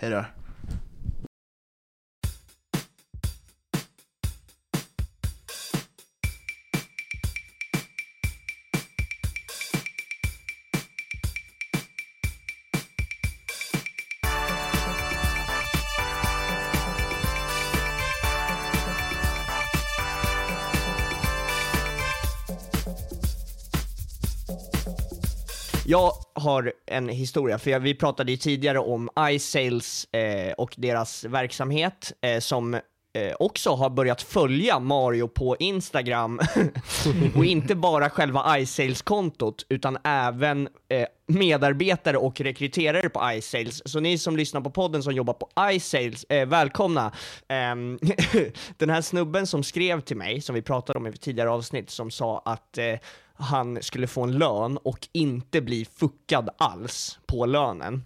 hej då. Jag har en historia, för vi pratade ju tidigare om iSales eh, och deras verksamhet eh, som eh, också har börjat följa Mario på Instagram och inte bara själva iSales-kontot utan även eh, medarbetare och rekryterare på iSales. Så ni som lyssnar på podden som jobbar på iSales, eh, välkomna! Ehm, den här snubben som skrev till mig, som vi pratade om i tidigare avsnitt, som sa att eh, han skulle få en lön och inte bli fuckad alls på lönen.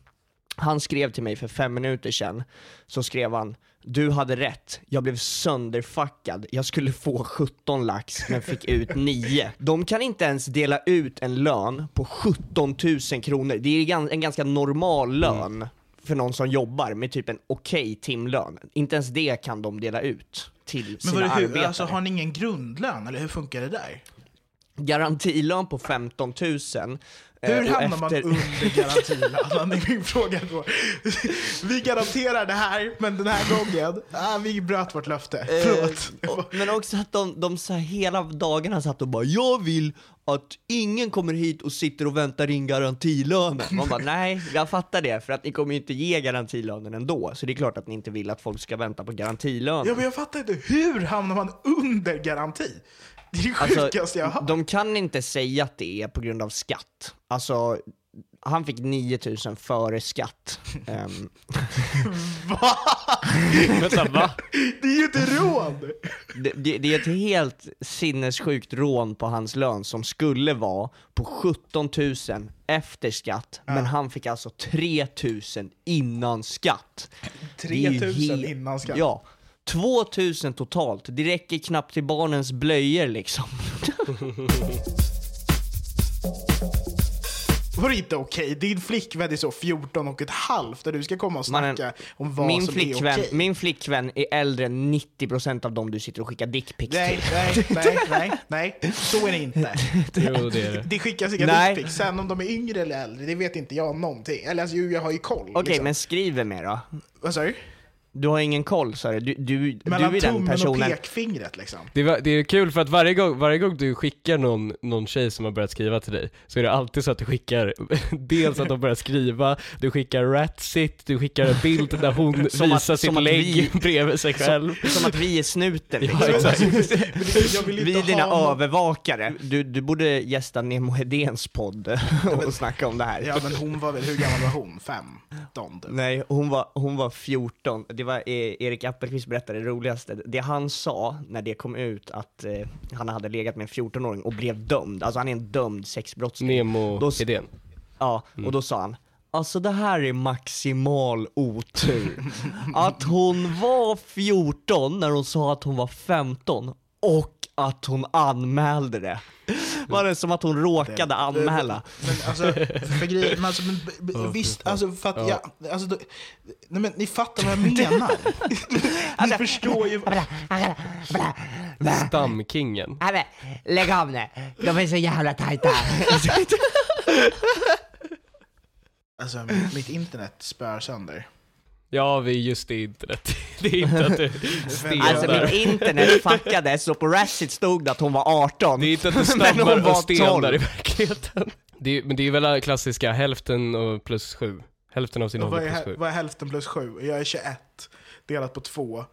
Han skrev till mig för fem minuter sedan, så skrev han du hade rätt, jag blev sönderfuckad. Jag skulle få 17 lax men fick ut 9. De kan inte ens dela ut en lön på 17 000 kronor. Det är en ganska normal lön för någon som jobbar med typ en okej timlön. Inte ens det kan de dela ut till Men sina vadå, hur, arbetare. alltså, har ni ingen grundlön, eller hur funkar det där? Garantilön på 15 000. eh, Hur hamnar man efter- under garantilönen? Det är min fråga då. Vi garanterar det här, men den här gången, ah, vi bröt vårt löfte. Förlåt. Eh, och- Men också att de, de så här hela dagarna satt och bara “Jag vill att ingen kommer hit och sitter och väntar in garantilönen”. Man bara “Nej, jag fattar det, för att ni kommer ju inte ge garantilönen ändå, så det är klart att ni inte vill att folk ska vänta på garantilönen”. Ja, men jag fattar inte, hur hamnar man under garanti? Det är det Alltså, sjukaste jag har de kan inte säga att det är på grund av skatt. Alltså, han fick 9000 före skatt. Ehm, Va? Vänta, va? Det är ju inte rån! det, det, det är ett helt sinnessjukt rån på hans lön som skulle vara på 17 000 efter skatt, men han fick alltså 3 000 innan skatt. Det är ju 3 000 helt- innan skatt. Ja. 2 000 totalt, det räcker knappt till barnens blöjor liksom. Var det inte okej? Din flickvän är så 14 och ett halvt där du ska komma och Mannen, snacka om vad min, som flickvän, är okej. min flickvän är äldre än 90% av dem du sitter och skickar dickpics Nej, till. nej, nej, nej, nej, så är det inte. Jo, det är det. Det skickas inga dickpics. Sen om de är yngre eller äldre, det vet inte jag någonting. Eller alltså, jag har ju koll. Okej, liksom. men skriv med då. Vad sa du? Du har ingen koll sa du, du, du, du Mellan är den tummen och personen pekfingret liksom. Det, var, det är kul för att varje gång, varje gång du skickar någon, någon tjej som har börjat skriva till dig, så är det alltid så att du skickar, dels att de börjar skriva, du skickar ratsit, du skickar en bild där hon Som att- visar sitt som att lägg vi- bredvid sig själv. Som att vi är snuten Ja, liksom. exakt. Vill inte Vi är dina någon- övervakare. Du, du borde gästa Nemo Hedéns podd och snacka om det här. Ja men hon var väl, hur gammal var hon? 15 typ. Nej, hon var, hon var 14. Det var eh, Erik Appelqvist berättade det roligaste. Det han sa när det kom ut att eh, han hade legat med en 14-åring och blev dömd, alltså han är en dömd sexbrottsling. Nemo Då s- idén. Ja, och då sa han Alltså det här är maximal otur. Att hon var 14 när hon sa att hon var 15 och att hon anmälde det. Var det som att hon råkade anmäla? Men alltså, för grejer, men alltså, men, visst, alltså för att jag, alltså, då, nej men ni fattar vad jag menar. ni förstår ju. Stamkingen. Nej men, lägg av nu. De är så jävla tajta. Alltså mitt internet spör sönder. Ja, vi just det internet. Det är inte att du stenar. Alltså mitt internet fuckades och på Reddit stod det att hon var 18. Det är inte att du Men hon stammar var och stenar 12. i verkligheten. Det är, men det är väl klassiska hälften och plus sju. Hälften av sin ålder plus är, sju. vad är hälften plus sju? Jag är 21 delat på 2.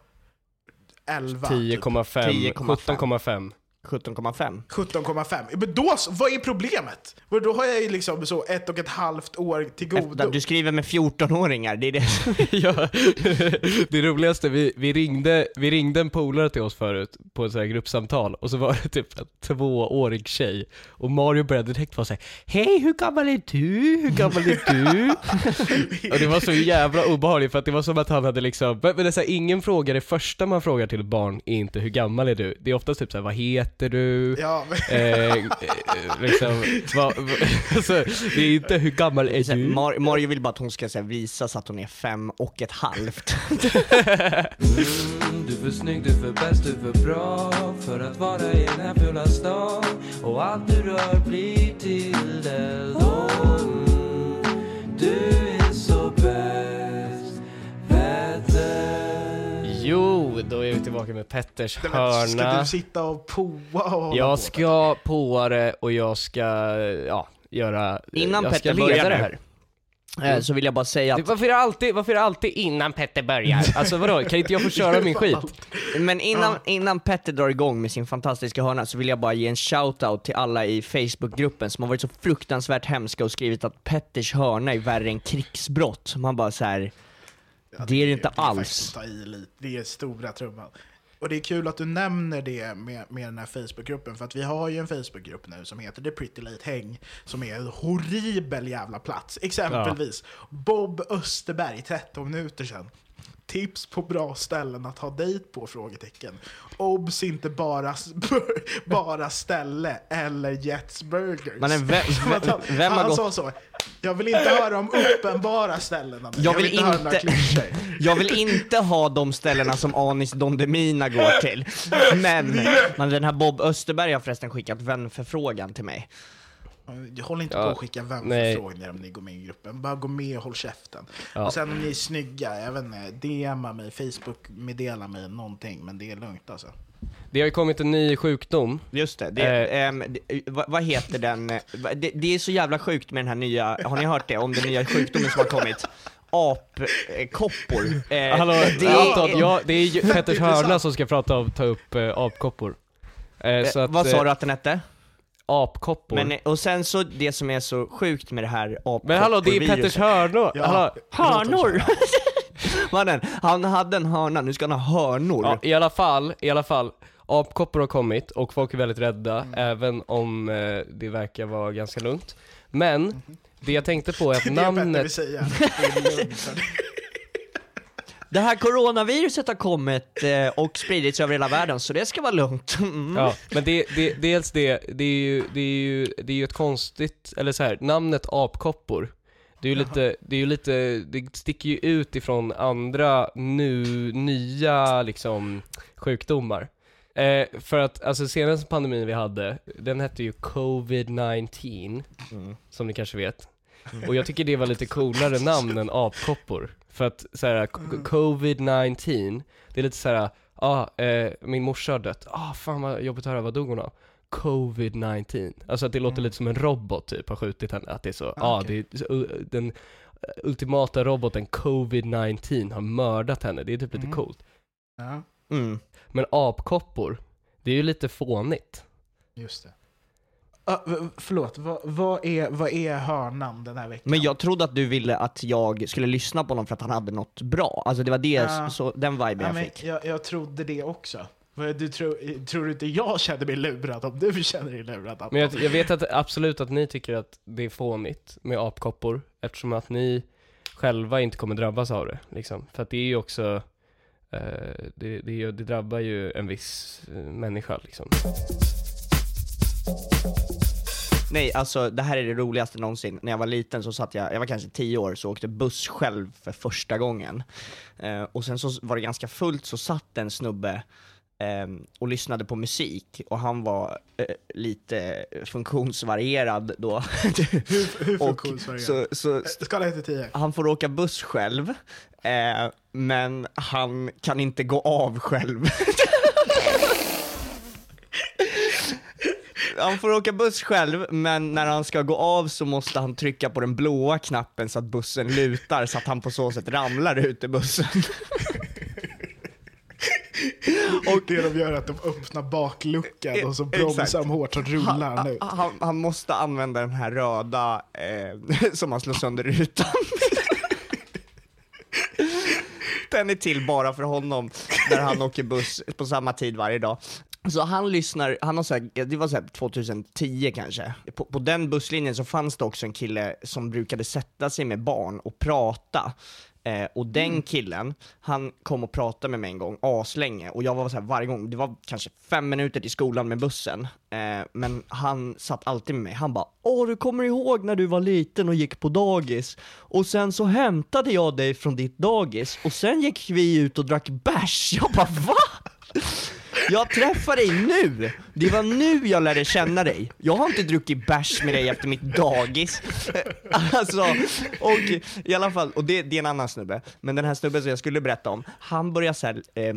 11. typ. 10,5, 17,5. 17,5. 17,5. Men då, vad är problemet? Då har jag ju liksom så ett och ett halvt år till godo. Du skriver med 14-åringar, det är det ja, det roligaste, vi, vi, ringde, vi ringde en polare till oss förut på ett här gruppsamtal och så var det typ en tvåårig tjej och Mario började direkt vara såhär Hej, hur gammal är du? Hur gammal är du? och det var så jävla obehagligt för att det var som att han hade liksom, men det är så här, ingen fråga, det första man frågar till ett barn är inte hur gammal är du? Det är oftast typ såhär, vad heter du? Ja, men, Eh, eh, liksom, vad, vad, alltså, det är inte hur gammal är du? Mar- Mario vill bara att hon ska så här, visa så att hon är fem och ett halvt. Du är för snygg, du är för bäst, du är för bra för att vara i den här fula stan och allt du rör blir till eld Mm, Du är så bäst, Jo, då är vi tillbaka med Petters nej, men ska hörna. du sitta och poa och Jag ska påa det och jag ska, ja, göra... Innan jag Petter börjar det här. eh, så vill jag bara säga att, varför, är det alltid, varför är det alltid innan Petter börjar? Alltså vadå, kan inte jag få köra min skit? men innan, innan Petter drar igång med sin fantastiska hörna så vill jag bara ge en shout-out till alla i Facebookgruppen som har varit så fruktansvärt hemska och skrivit att Petters hörna är värre än krigsbrott. Man bara så här. Ja, det är det inte det är alls. i. Det är stora trumman. Och det är kul att du nämner det med, med den här Facebookgruppen, för att vi har ju en Facebookgrupp nu som heter The Pretty Late Häng, som är en horribel jävla plats. Exempelvis Bob Österberg, 13 minuter sedan. Tips på bra ställen att ha dejt på? Frågetecken. Obs inte bara, bara ställe eller Jets Burgers. Men vem- han, vem har han gått- sa så. Jag vill inte höra om uppenbara ställen. Anna. Jag vill inte inte-. Jag vill inte ha de ställena som Anis Don Demina går till. Men, men den här Bob Österberg har förresten skickat vänförfrågan till mig. Håll inte Ja, på att skicka vänförfrågningar om ni går med i gruppen. Bara gå med och håll käften. Ja. Och sen om ni är snygga, jag vet inte, DMa mig, Facebook meddela mig någonting, men det är lugnt alltså. Det har ju kommit en ny sjukdom. Just det, det, Eh. det vad, vad heter den? eh, Det, det är så jävla sjukt med den här nya, har ni hört det? Om den nya sjukdomen som har kommit? Apkoppor. Eh, Hallå, det Anton, är- ja, det är ju Petters hörna som ska prata om, ta upp eh, apkoppor. Eh, så eh, att, vad sa eh, du att den hette? Apkoppor. Men, Men, och sen så, det som är så sjukt med det här apkopporviruset. hallå, det är Petters hörnor! Ja. Hallå. Hörnor! Mannen, han hade en hörna, nu ska han ha hörnor. Ja, i alla fall, i alla fall. Apkoppor har kommit och folk är väldigt rädda, även om eh, det verkar vara ganska lugnt. Men, det jag tänkte på är att Det är det vill namnet... Det här coronaviruset har kommit eh, och spridits över hela världen, så det ska vara lugnt. Mm. Ja, men det, det, dels det, det är ju, det är ju, det är ju ett konstigt, eller så här, namnet apkoppor det är ju lite, det är ju lite, det sticker ju ut ifrån andra nu, nya liksom sjukdomar. Eh, för att, alltså senaste pandemin vi hade, den hette ju covid-19, som ni kanske vet. Och jag tycker det var lite coolare namn än apkoppor. För att såhär, covid-19, det är lite såhär, ah, eh, min morsa har dött, ah fan vad jobbigt att höra, vad dog hon av? Covid-19. Alltså att det låter lite som en robot typ har skjutit henne, att det är så, ja ah, det är så, uh, den ultimata roboten covid-19 har mördat henne, det är typ lite Mm. coolt. Ja, Mm. Men apkoppor, det är ju lite fånigt. just det. Ah, förlåt, vad, vad, är, vad är hörnan den här veckan? Men jag trodde att du ville att jag skulle lyssna på honom för att han hade något bra. Alltså det var det, Ja. så, den viben ja, jag men fick. jag, jag trodde det också. Du tror, tror du inte jag känner mig lurad om du känner dig lurad? Men jag, jag vet att absolut att ni tycker att det är fånigt med apkoppor, eftersom att ni själva inte kommer drabbas av det, liksom. För att det är ju också, eh, det, det, det drabbar ju en viss eh, människa, liksom. Nej, alltså det här är det roligaste någonsin. När jag var liten så satt jag, jag var kanske 10 år, så åkte buss själv för första gången. Eh, och sen så var det ganska fullt, så satt en snubbe eh, och lyssnade på musik, och han var eh, lite funktionsvarierad då. hur, hur funktionsvarierad? så, så Skala 1 till 10. han får åka buss själv, eh, men han kan inte gå av själv. Han får åka buss själv, men när han ska gå av så måste han trycka på den blåa knappen så att bussen lutar, så att han på så sätt ramlar ut ur bussen. Och det de gör är att de öppnar bakluckan och så bromsar Exakt. de hårt och rullar han ut. Han, han måste använda den här röda eh, som han slår sönder rutan. Den är till bara för honom när han åker buss på samma tid varje dag. Så han lyssnar, han har så här, det var så här 2010 kanske, på, på den busslinjen så fanns det också en kille som brukade sätta sig med barn och prata. Eh, och den killen, han kom och pratade med mig en gång, aslänge, och jag var så här varje gång, det var kanske fem minuter till skolan med bussen, eh, men han satt alltid med mig, han bara Åh, du kommer ihåg när du var liten och gick på dagis, och sen så hämtade jag dig från ditt dagis, och sen gick vi ut och drack bärs. Jag bara VA? Jag träffar dig nu! Det var nu jag lärde känna dig. Jag har inte druckit bärs med dig efter mitt dagis. Alltså, och i alla fall, och det, det är en annan snubbe, men den här snubben som jag skulle berätta om, han börjar såhär, eh,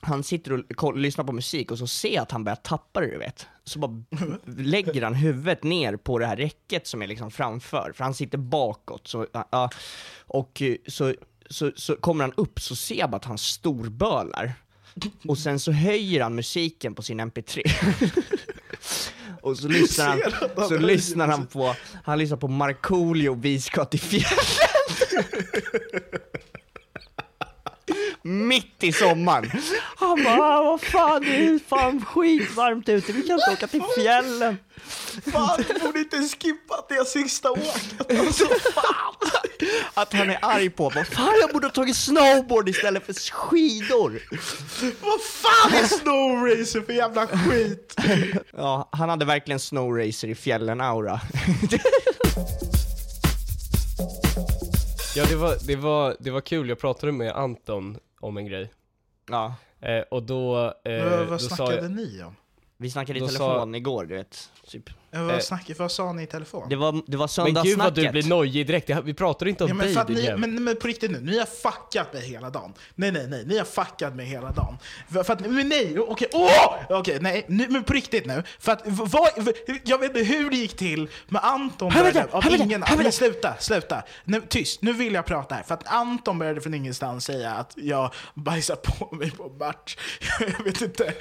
han sitter och koll, lyssnar på musik och så ser jag att han börjar tappa det du vet. Så bara lägger han huvudet ner på det här räcket som är liksom framför, för han sitter bakåt. Så, uh, och så, så, så kommer han upp så ser jag bara att han storbölar. Och sen så höjer han musiken på sin mp3. och så lyssnar han, han så lyssnar han på, han lyssnar på Markoolio Vi ska till fjällen. Mitt i sommaren. Han bara, "Ah, vad fan det är fan skitvarmt ute, vi kan inte åka till fjällen. Fan, du borde inte skippat det sista åket. Alltså, fan. Att han är arg på, vad fan jag borde ha tagit snowboard istället för skidor. Vad fan är snowracer för jävla skit? Ja, han hade verkligen snowracer i fjällen-aura. Ja, det var, det var, det var kul, jag pratade med Anton om en grej. ja, Eh, och då, eh, vad då sa snackade jag, ni om? vi snackade i Då telefon igår, du vet. Typ. Eh, Eh, Vad, snack, vad sa ni i telefon? Det var, det var men gud vad du blir nojig direkt, Jag- vi pratar inte om Ja, men, dig för att din ni, jävel. men, men på riktigt nu, ni har fuckat mig hela dagen. Nej, nej, nej, ni har fuckat mig hela dagen. För, för att, men nej, okej, åh! Okej, nej, nu, men på riktigt nu. För att, v- vad, v- jag vet inte hur det gick till med Anton Helvete, började, av helvete, ingen, helvete. men sluta, sluta. Nu, tyst, nu vill jag prata här. För att Anton började från ingenstans säga att jag bajsar på mig på match. Jag vet inte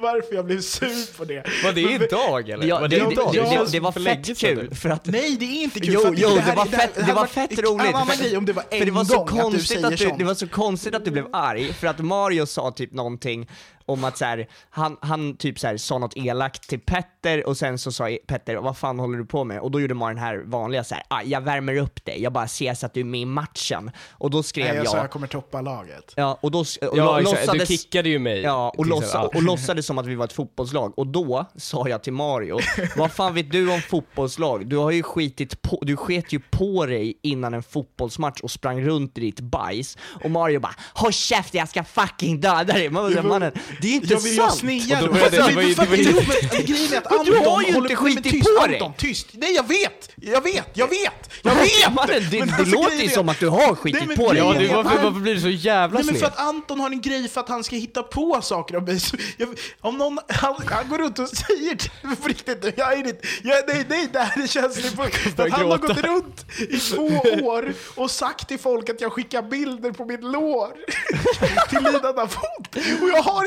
varför jag blev sur på det. Var det Men- idag eller? Ja, var det, det, det, idag? det, Ja, det, det var för länge fett kul, eller? för att Nej, det är inte kul. Jo, för att jo, det, det här- var här- fett, här det var var- fett roligt. För- grej om det var en för det var så gång att du konstigt säger att du, sånt. det var så konstigt att du blev arg, för att Mario sa typ någonting om att så här, han, han typ så här, sa något elakt till Petter och sen så sa Petter vad fan håller du på med? Och då gjorde man den här vanliga så här, ah, jag värmer upp dig, jag bara ser så att du är med i matchen. Och då skrev Nej, jag jag, sa jag kommer toppa laget. ja, och då och Ja, exakt, du låtsades, kickade ju mig. Ja, och, låtsa, exempel. och låtsades som att vi var ett fotbollslag. Och då sa jag till Mario, vad fan vet du om fotbollslag? Du har ju skitit på, du sket ju på dig innan en fotbollsmatch och sprang runt i ditt bajs. Och Mario bara, håll käften jag ska fucking döda dig! Man mannen, det är inte Jag vill jag sant! snear Och då började- det var ju- för att- det var ju- jo, men Grejen är att Men du Anton har ju inte skitit på dig. Anton, tyst! Nej jag vet! Jag vet! Jag vet! Jag vet! Mannen, det, Men det alltså, låter ju är- som att du har skitit på dig. Ja, du, varför, varför blir du så jävla Nej men för sned? att Anton har en grej för att han ska hitta på saker om mig. Så jag, om någon, han, han går runt och säger på riktigt jag är inte, jag, nej, nej, det här är känsligt. Han har gått runt i två år och sagt till folk att jag skickar bilder på mitt lår till lidande fot. Och jag, har,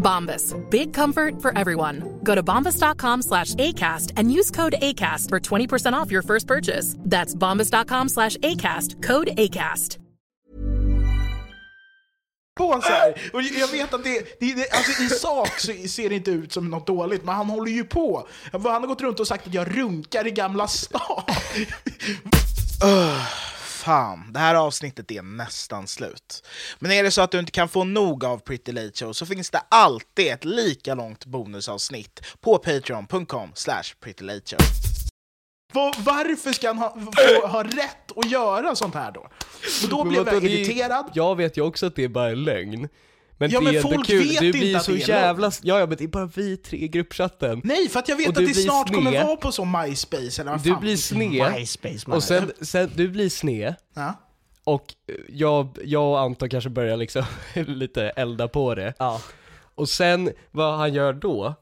Bombas. Big comfort for everyone. Go to bombas.com slash ACAST and use code ACAST for 20% off your first purchase. That's bombas.com slash ACAST. Code ACAST. på så här. Och jag vet att det, det, det alltså i sak så ser det inte ut som något dåligt, men han håller ju på. Han har gått runt och sagt att jag runkar i Gamla stan. Fan, det här avsnittet är nästan slut. Men är det så att du inte kan få nog av Pretty Late Show så finns det alltid ett lika långt bonusavsnitt på patreon.com slash prettylateshow. Var, varför ska han ha, få, ha rätt att göra sånt här då? Och då vadå, jag är- irriterad. Jag vet ju också att det är bara en lögn. Men Ja, det men folk kul, vet du inte blir att så det är jävla... Ja, ja, men det är bara vi tre i gruppchatten. Nej, för att jag vet Och att du det snart kommer sned. vara på så MySpace eller vad Du fan. blir sned, MySpace, man. och sen, sen, du blir sned, Ja. och jag, jag och Anton kanske börjar liksom lite elda på det. Ja. Och sen, vad han gör då,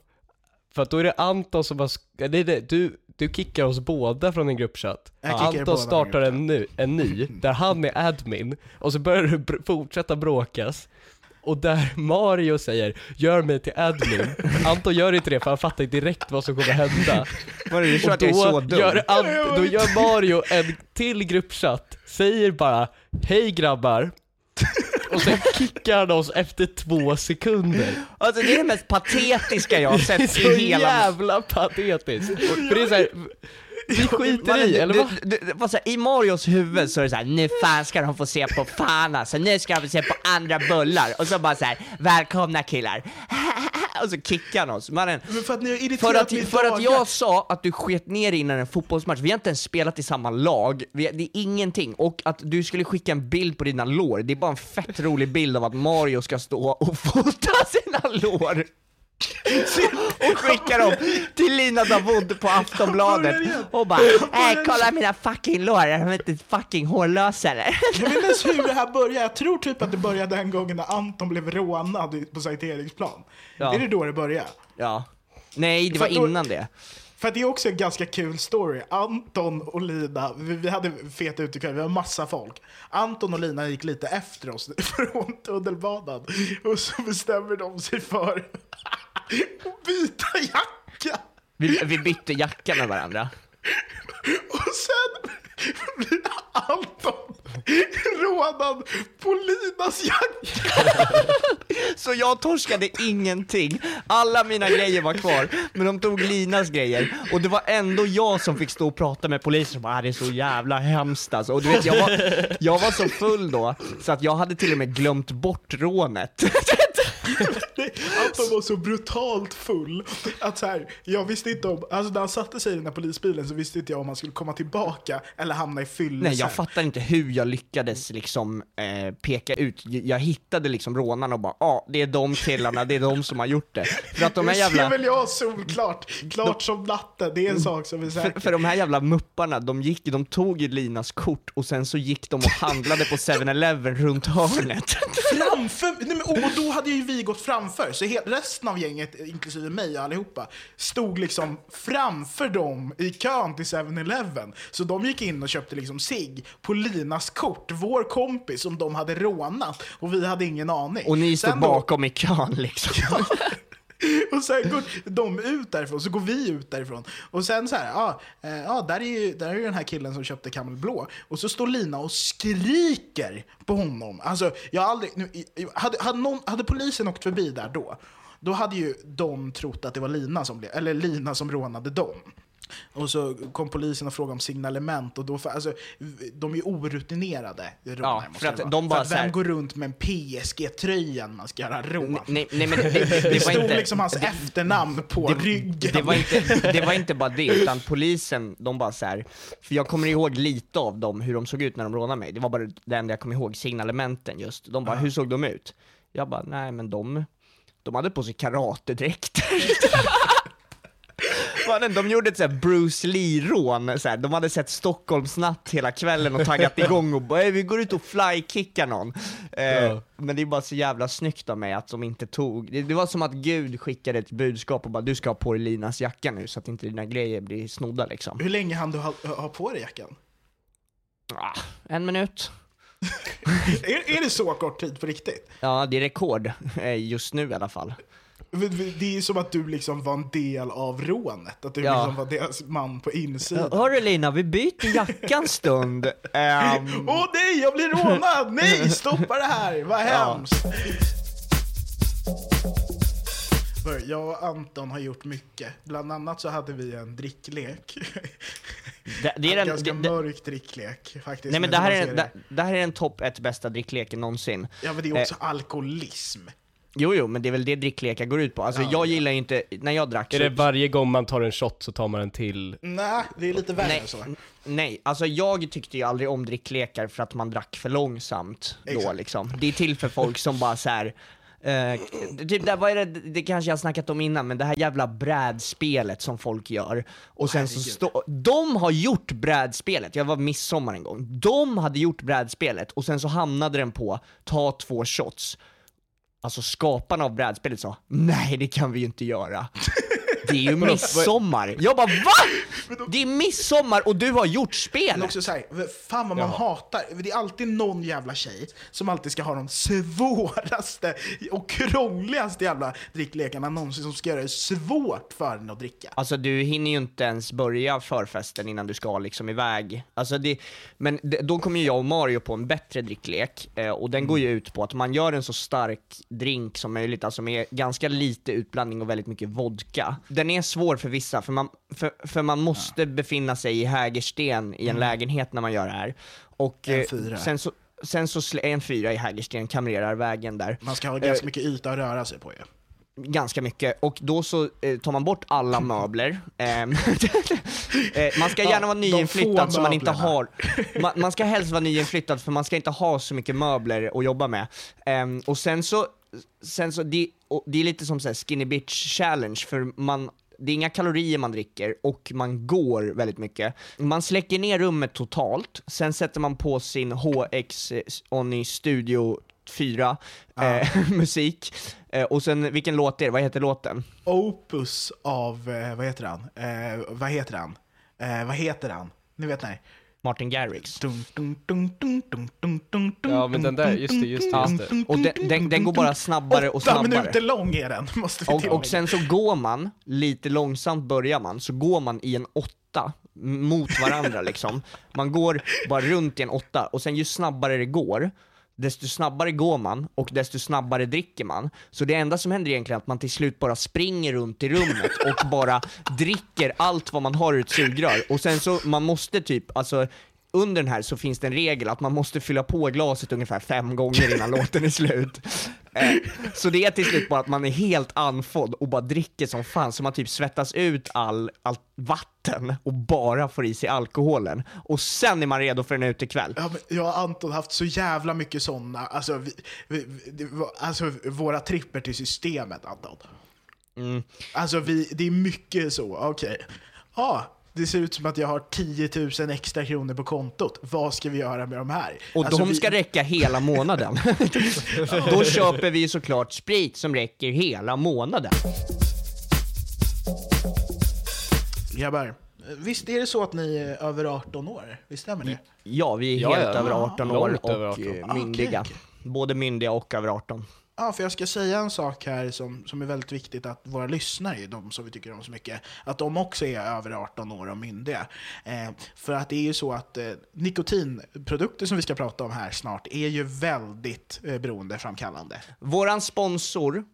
för att då är det Anton som har, sk- det är det, du, du kickar oss båda från en gruppchatt. Anton startar en en, ny, en ny, där han är admin, och så börjar br- fortsätta bråkas. Och där Mario säger 'Gör mig till admin' Anton gör inte det för han fattar direkt vad som kommer hända Var det så Och att jag är så dum? gör, Ant- då gör Mario en till gruppchatt, säger bara 'Hej grabbar' Och sen kickar han oss efter två sekunder Alltså det är det mest patetiska jag har Det är sett så i hela... jävla patetiskt! För det är såhär, vi skiter i, du- eller du- vad? du- du- vad så här, I Marios huvud så är det såhär, nu fan ska de få se på fan alltså, nu ska de få se på andra bullar. Och så bara så här, välkomna killar. Och så kickar han oss. Mannen, Men för att ni för att, för att jag sa att du sket ner innan en fotbollsmatch, vi har inte ens spelat i samma lag, vi, det är ingenting. Och att du skulle skicka en bild på dina lår, det är bara en fett rolig bild av att Mario ska stå och fota sina lår. Och skicka dem till Lina Davud på Aftonbladet och bara äh, kolla mina fucking lår, är de inte fucking hårlösa eller? Jag vet inte ens hur det här började. Jag tror typ att det började den gången när Anton blev rånad på Sankt. Ja. Är det då det började? Ja. Nej, det var då- innan det. För det är också en ganska kul story. Anton och Lina, vi, vi hade fet utekväll, vi var massa folk. Anton och Lina gick lite efter oss från tunnelbanan. Och så bestämmer de sig för att byta jacka. Vi, vi bytte jacka med varandra. Och sen blir Anton rånad på Linas jacka. Så jag torskade ingenting. Alla mina grejer var kvar, men de tog Linas grejer. Och det var ändå jag som fick stå och prata med polisen som bara, "Ah, det är så jävla hemskt alltså. Och du vet, jag var, jag var så full då, så att jag hade till och med glömt bort rånet. Anton var så brutalt full att så här, jag visste inte om, alltså när han satte sig i den här polisbilen så visste inte jag om han skulle komma tillbaka eller hamna i fylle Nej, jag fattar inte hur jag lyckades liksom eh, peka ut, jag, hittade liksom rånarna och bara, ja, ah, det är de killarna, det är de som har gjort det. För att de här det jävla... ser väl jag solklart, klart som natten, det är en sak som är säker. För, för de här jävla mupparna, de gick de tog ju Linas kort och sen så gick de och handlade på 7-Eleven runt hörnet. Framför, nej men, och och då hade ju vi gått framför, så he, resten av gänget, inklusive mig och allihopa, stod liksom framför dem i kön till 7-Eleven. Så de gick in och köpte liksom sig på Linas kort, vår kompis som de hade rånat, och vi hade ingen aning. Och ni stod Sen då- bakom i kön liksom. Och sen går de ut därifrån, så går vi ut därifrån. Och sen så här, ja, eh, ja där, är ju, där är ju den här killen som köpte Camel Blå. Och så står Lina och skriker på honom. Alltså, jag har aldrig... Nu, hade, hade, någon, hade polisen åkt förbi där då, då hade ju de trott att det var Lina som, blev, eller Lina som rånade dem. Och så kom polisen och frågade om signalement och då, alltså, de är ju orutinerade rånare. Ja, för att det de bara för att så här- vem går runt med en PSG-tröja när man ska göra rån? Nej, nej men det, det, Det, det stod inte... liksom hans efternamn på ryggen. Det var, inte, det var inte bara det, utan polisen, de bara så här, för jag kommer ihåg lite av dem, hur de såg ut när de rånade mig. Det var bara det enda jag kommer ihåg, signalementen just. De bara, hur såg de ut? Jag bara, nej men de, de hade på sig karatedräkter. Mannen, de gjorde ett såhär Bruce Lee-rån, så här. de hade sett Stockholmsnatt hela kvällen och taggat igång och bara "Ey, vi går ut och flykickar någon. Eh, Men det är bara så jävla snyggt av mig att de inte tog, det, det var som att Gud skickade ett budskap och bara du ska ha på dig Linas jacka nu så att inte dina grejer blir snodda liksom. Hur länge hann du ha, ha på dig jackan? Ah, en minut. är, är det så kort tid på riktigt? Ja, det är rekord, eh, just nu i alla fall. Det är som att du liksom var en del av rånet, att du Ja. liksom var deras man på insidan. Hörru Lina, vi byter jacka en stund. Ehm, Åh nej, jag blir rånad! Nej, stoppa det här! Vad Ja. hemskt! För Jag och Anton har gjort mycket. Bland annat så hade vi en dricklek. det, det är en den, ganska det, mörk dricklek faktiskt. nej men det här är, det, det här är den topp ett bästa drickleken någonsin. Ja men det är också alkoholism. Jo, jo, men det är väl det dricklekar går ut på. Alltså jag gillar ju inte, när jag drack Är så, det varje gång man tar en shot så tar man en till? Nej, det är lite värre Nej, än så. nej, alltså jag tyckte ju aldrig om dricklekar för att man drack för långsamt då Exakt. liksom. Det är till för folk som bara så här. Eh, typ där, vad är det, det kanske jag har snackat om innan, men det här jävla brädspelet som folk gör. Och sen så stå, de har gjort brädspelet, jag var midsommar en gång, de hade gjort brädspelet och sen så hamnade den på ta två shots. Alltså skaparna av brädspelet sa, nej det kan vi ju inte göra. Det är ju midsommar. Jag bara VA? Det är midsommar och du har gjort spelet! också såhär, fan vad man hatar, det är alltid någon jävla tjej som alltid ska ha de svåraste och krångligaste jävla dricklekarna någonsin som ska göra det svårt för en att dricka. Alltså du hinner ju inte ens börja förfesten innan du ska liksom iväg. Alltså det, men det, då kommer ju jag och Mario på en bättre dricklek, eh, och den går ju ut på att man gör en så stark drink som möjligt, alltså med ganska lite utblandning och väldigt mycket vodka. Den är svår för vissa, för man, för, för man måste befinna sig i Hägersten i en lägenhet när man gör det här. Och En eh, fyra. sen så, sen så en fyra i Hägersten, kamrerarvägen där. Man ska ha ganska mycket yta att röra sig på ju. Ganska mycket, och då så eh, tar man bort alla möbler. Ehm, eh, man ska gärna vara nyinflyttad så man inte har, man, man ska helst vara nyinflyttad för man ska inte ha så mycket möbler att jobba med. Ehm, och sen så, sen så det, det är lite som så här skinny bitch challenge för man det är inga kalorier man dricker och man går väldigt mycket. Man släcker ner rummet totalt, sen sätter man på sin HX eh, Ony Studio 4 eh, musik. Eh, och sen, vilken låt är det? Vad heter låten? Opus av, eh, vad heter han? Eh, vad heter han? Eh, vad heter han? Ni vet nej. Martin Garrix. Ja, men den där, just det, just det, just det. Och den, den, den går bara snabbare och Åtta snabbare. minuter lång är den, måste vi Och, och sen så går man, lite långsamt börjar man, så går man i en åtta mot varandra liksom. Man går bara runt i en åtta, och sen ju snabbare det går, desto snabbare går man och desto snabbare dricker man. Så det enda som händer egentligen är att man till slut bara springer runt i rummet och bara dricker allt vad man har ur ett sugrör. Och sen så, man måste typ, alltså under den här så finns det en regel att man måste fylla på glaset ungefär fem gånger innan låten är slut. Eh, så det är till slut bara att man är helt andfådd och bara dricker som fan, så man typ svettas ut all, allt vatten och bara får i sig alkoholen. Och sen är man redo för en utekväll. Ja, men jag och Anton har haft så jävla mycket sådana, alltså, vi, vi, alltså våra tripper till systemet Anton. Mm. Alltså vi, det är mycket så, okej. Ja, det ser ut som att jag har 10 000 extra kronor på kontot. Vad ska vi göra med de här? Och alltså, de vi, ska räcka hela månaden. Då köper vi såklart sprit som räcker hela månaden. Grabbar, visst är det så att ni är över 18 år? Visst stämmer det? Ja, vi är helt ja. över 18 år och över 18. eh, Ah, myndiga. okej, Både myndiga och över 18. Ja, för jag ska säga en sak här som, som är väldigt viktigt att våra lyssnare, de som vi tycker om så mycket, att de också är över 18 år och myndiga. Eh, för att det är ju så att eh, nikotinprodukter som vi ska prata om här snart är ju väldigt eh, beroendeframkallande. Våran sponsor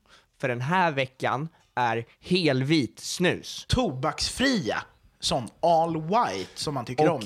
för den här veckan är helvit snus. Tobaksfria sån all white som man tycker om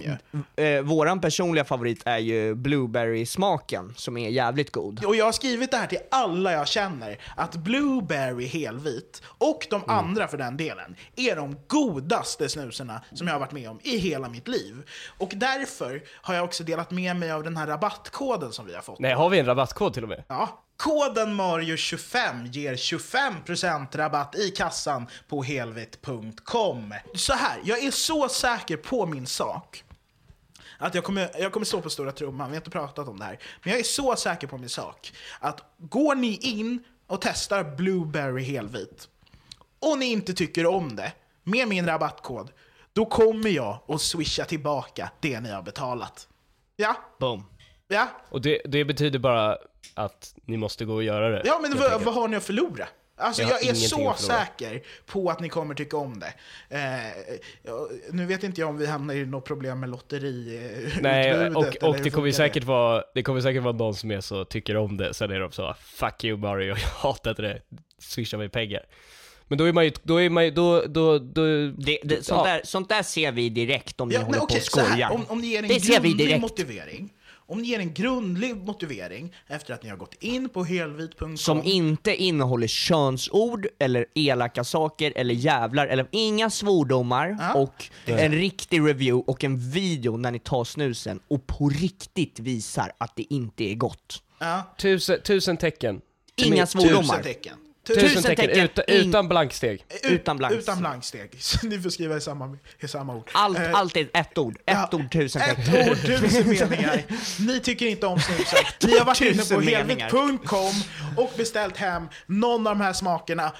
ju. Eh, våran personliga favorit är ju blueberry-smaken, som är jävligt god. Och jag har skrivit det här till alla jag känner, att blueberry helvit, och de Mm. andra för den delen, är de godaste snuserna som jag har varit med om i hela mitt liv. Och därför har jag också delat med mig av den här rabattkoden som vi har fått. Nej, har vi en rabattkod till och med? Ja. Koden Mario25 ger 25% rabatt i kassan på helvit.com. Så här, jag är så säker på min sak att jag kommer, jag kommer stå på stora trumman, vi har inte pratat om det här. Men jag är så säker på min sak att går ni in och testar Blueberry helvit och ni inte tycker om det med min rabattkod, då kommer jag att swisha tillbaka det ni har betalat. Ja, Boom. ja, Och det, det betyder bara att ni måste gå och göra det. Ja, men vad, vad har ni att förlora? Alltså, Jag jag är så säker på att ni kommer tycka om det. Eh, nu vet inte jag om vi hamnar i något problem med lotteri Nej, och, och det kommer säkert vara, det kommer säkert vara någon som är så, tycker om det, sen är de så 'Fuck you Mario, jag hatade det, swisha mig pengar' Men då är man ju, då är man ju, då, då, då... Det, det, sånt, ja. där, sånt där ser vi direkt om ni Ja, håller nej, på och så här, skojar. om, om ni ger en det ser vi grundlig direkt. motivering, om ni ger en grundlig motivering efter att ni har gått in på helvit.com Som inte innehåller könsord, eller elaka saker, eller jävlar, eller inga svordomar, Ja. och en riktig review och en video när ni tar snusen och på riktigt visar att det inte är gott. Ja, Tusen, tusen tecken. Inga svordomar. tusen tecken. Tusen, tecken, tecken, utan, in- utan blanksteg. Utan blank. Utan blanksteg. Så ni får skriva i samma, i samma ord. Allt, Eh, allt är ett ord. Ett Ja, ord, tusen Ett tecken. ord, tusen meningar. Ni tycker inte om snuset. Ni har varit inne på helvit.com och beställt hem någon av de här smakerna.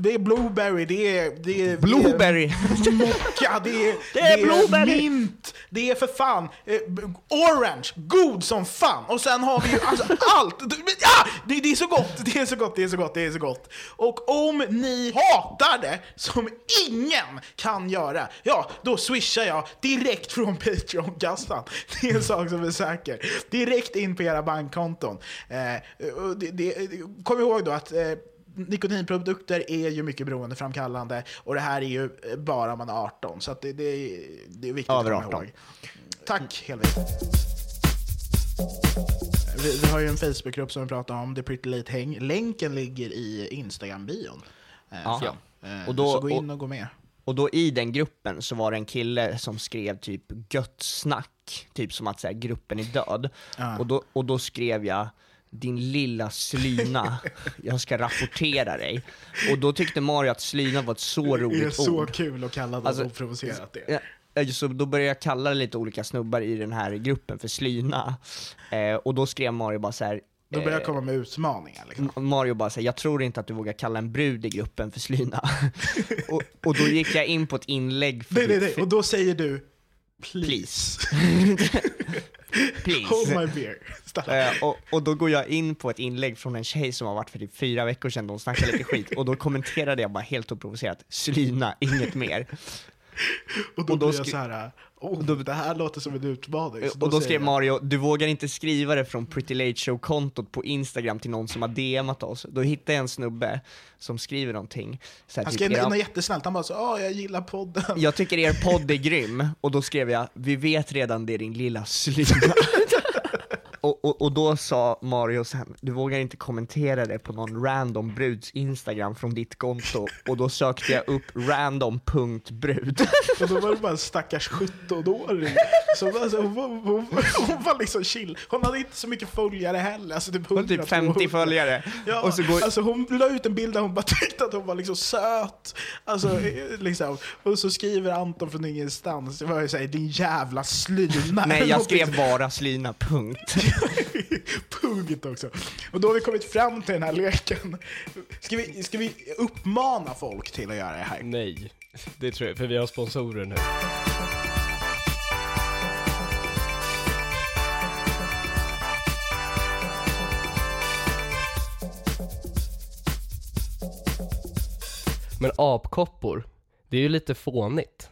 Det är blueberry, det är... Det är Blueberry. Det är mocka, det är, Det är blueberry. mint, det är för fan eh, orange, god som fan. Och sen har vi ju alltså allt. Ja, det, det är så gott, det är så gott, det är så gott, det är så gott. Och om ni hatar det, som ingen kan göra, ja, då swishar jag direkt från Patreon-kassan. Det är en sak som är säker. Direkt in på era bankkonton. Eh, det, det, kom ihåg då att eh, nikotinprodukter är ju mycket beroendeframkallande och det här är ju eh, bara om man är 18, så det, det, är- det är viktigt Över att komma 18. ihåg. Tack Helvete. Vi, vi har ju en Facebookgrupp som vi pratar om, The Pretty Late Häng. Länken ligger i Instagram-bion. Eh, Ja. eh, Och då- så gå in och- och gå med. Och då i den gruppen så var det en kille som skrev typ gött snack, typ som att här, gruppen är död. Ja. Och, då, och då skrev jag din lilla slyna, jag ska rapportera dig. Och då tyckte Mario att slyna var ett så Det är roligt så ord. kul att kalla dem Alltså, oprovocerat det. Ja, Så då började jag kalla lite olika snubbar i den här gruppen för slyna. Eh, och då skrev Mario bara så här. Då börjar jag eh, komma med utmaningar. Liksom. Mario bara säger jag tror inte att du vågar kalla en brud i gruppen för slyna. och, och då gick jag in på ett inlägg för, Nej, nej, nej. Och då säger du please. please. Hold my beer. Eh, och, och då går jag in på ett inlägg från en tjej som har varit för typ fyra veckor sedan, de snackade lite skit, och då kommenterade jag bara helt oprovocerat, slyna, inget mer. Och då, och då blir jag skri- så här, oh, det här låter som en utmaning. Så och då säger skrev jag, Mario, du vågar inte skriva det från Pretty Late Show-kontot på Instagram till någon som har DMat oss. Då hittade jag en snubbe som skriver någonting. Så här, Han typ, skrev "Era- något jättesnällt, han bara så åh jag gillar podden. jag tycker er podd är grym, och då skrev jag, vi vet redan det är din lilla slyna. och, och, och då sa Mario sen, du vågar inte kommentera det på någon random bruds Instagram från ditt konto, och då sökte jag upp random.brud. Och då var det bara en stackars 17-åring. som alltså, hon, var, hon, hon var liksom chill. Hon hade inte så mycket följare heller. Alltså typ, Hon har 100, typ 50 200. följare. Ja, och så går, alltså hon la ut en bild där hon bara tyckte att hon var liksom söt. Alltså, eh, liksom. Och så skriver Anton från ingenstans, det var ju såhär, din jävla slyna. nej, jag skrev bara slyna, punkt. Punkt också. Och då har vi kommit fram till den här leken. Ska vi, ska vi uppmana folk till att göra det här? Nej, det tror jag, för vi har sponsorer nu. Men apkoppor, det är ju lite fånigt.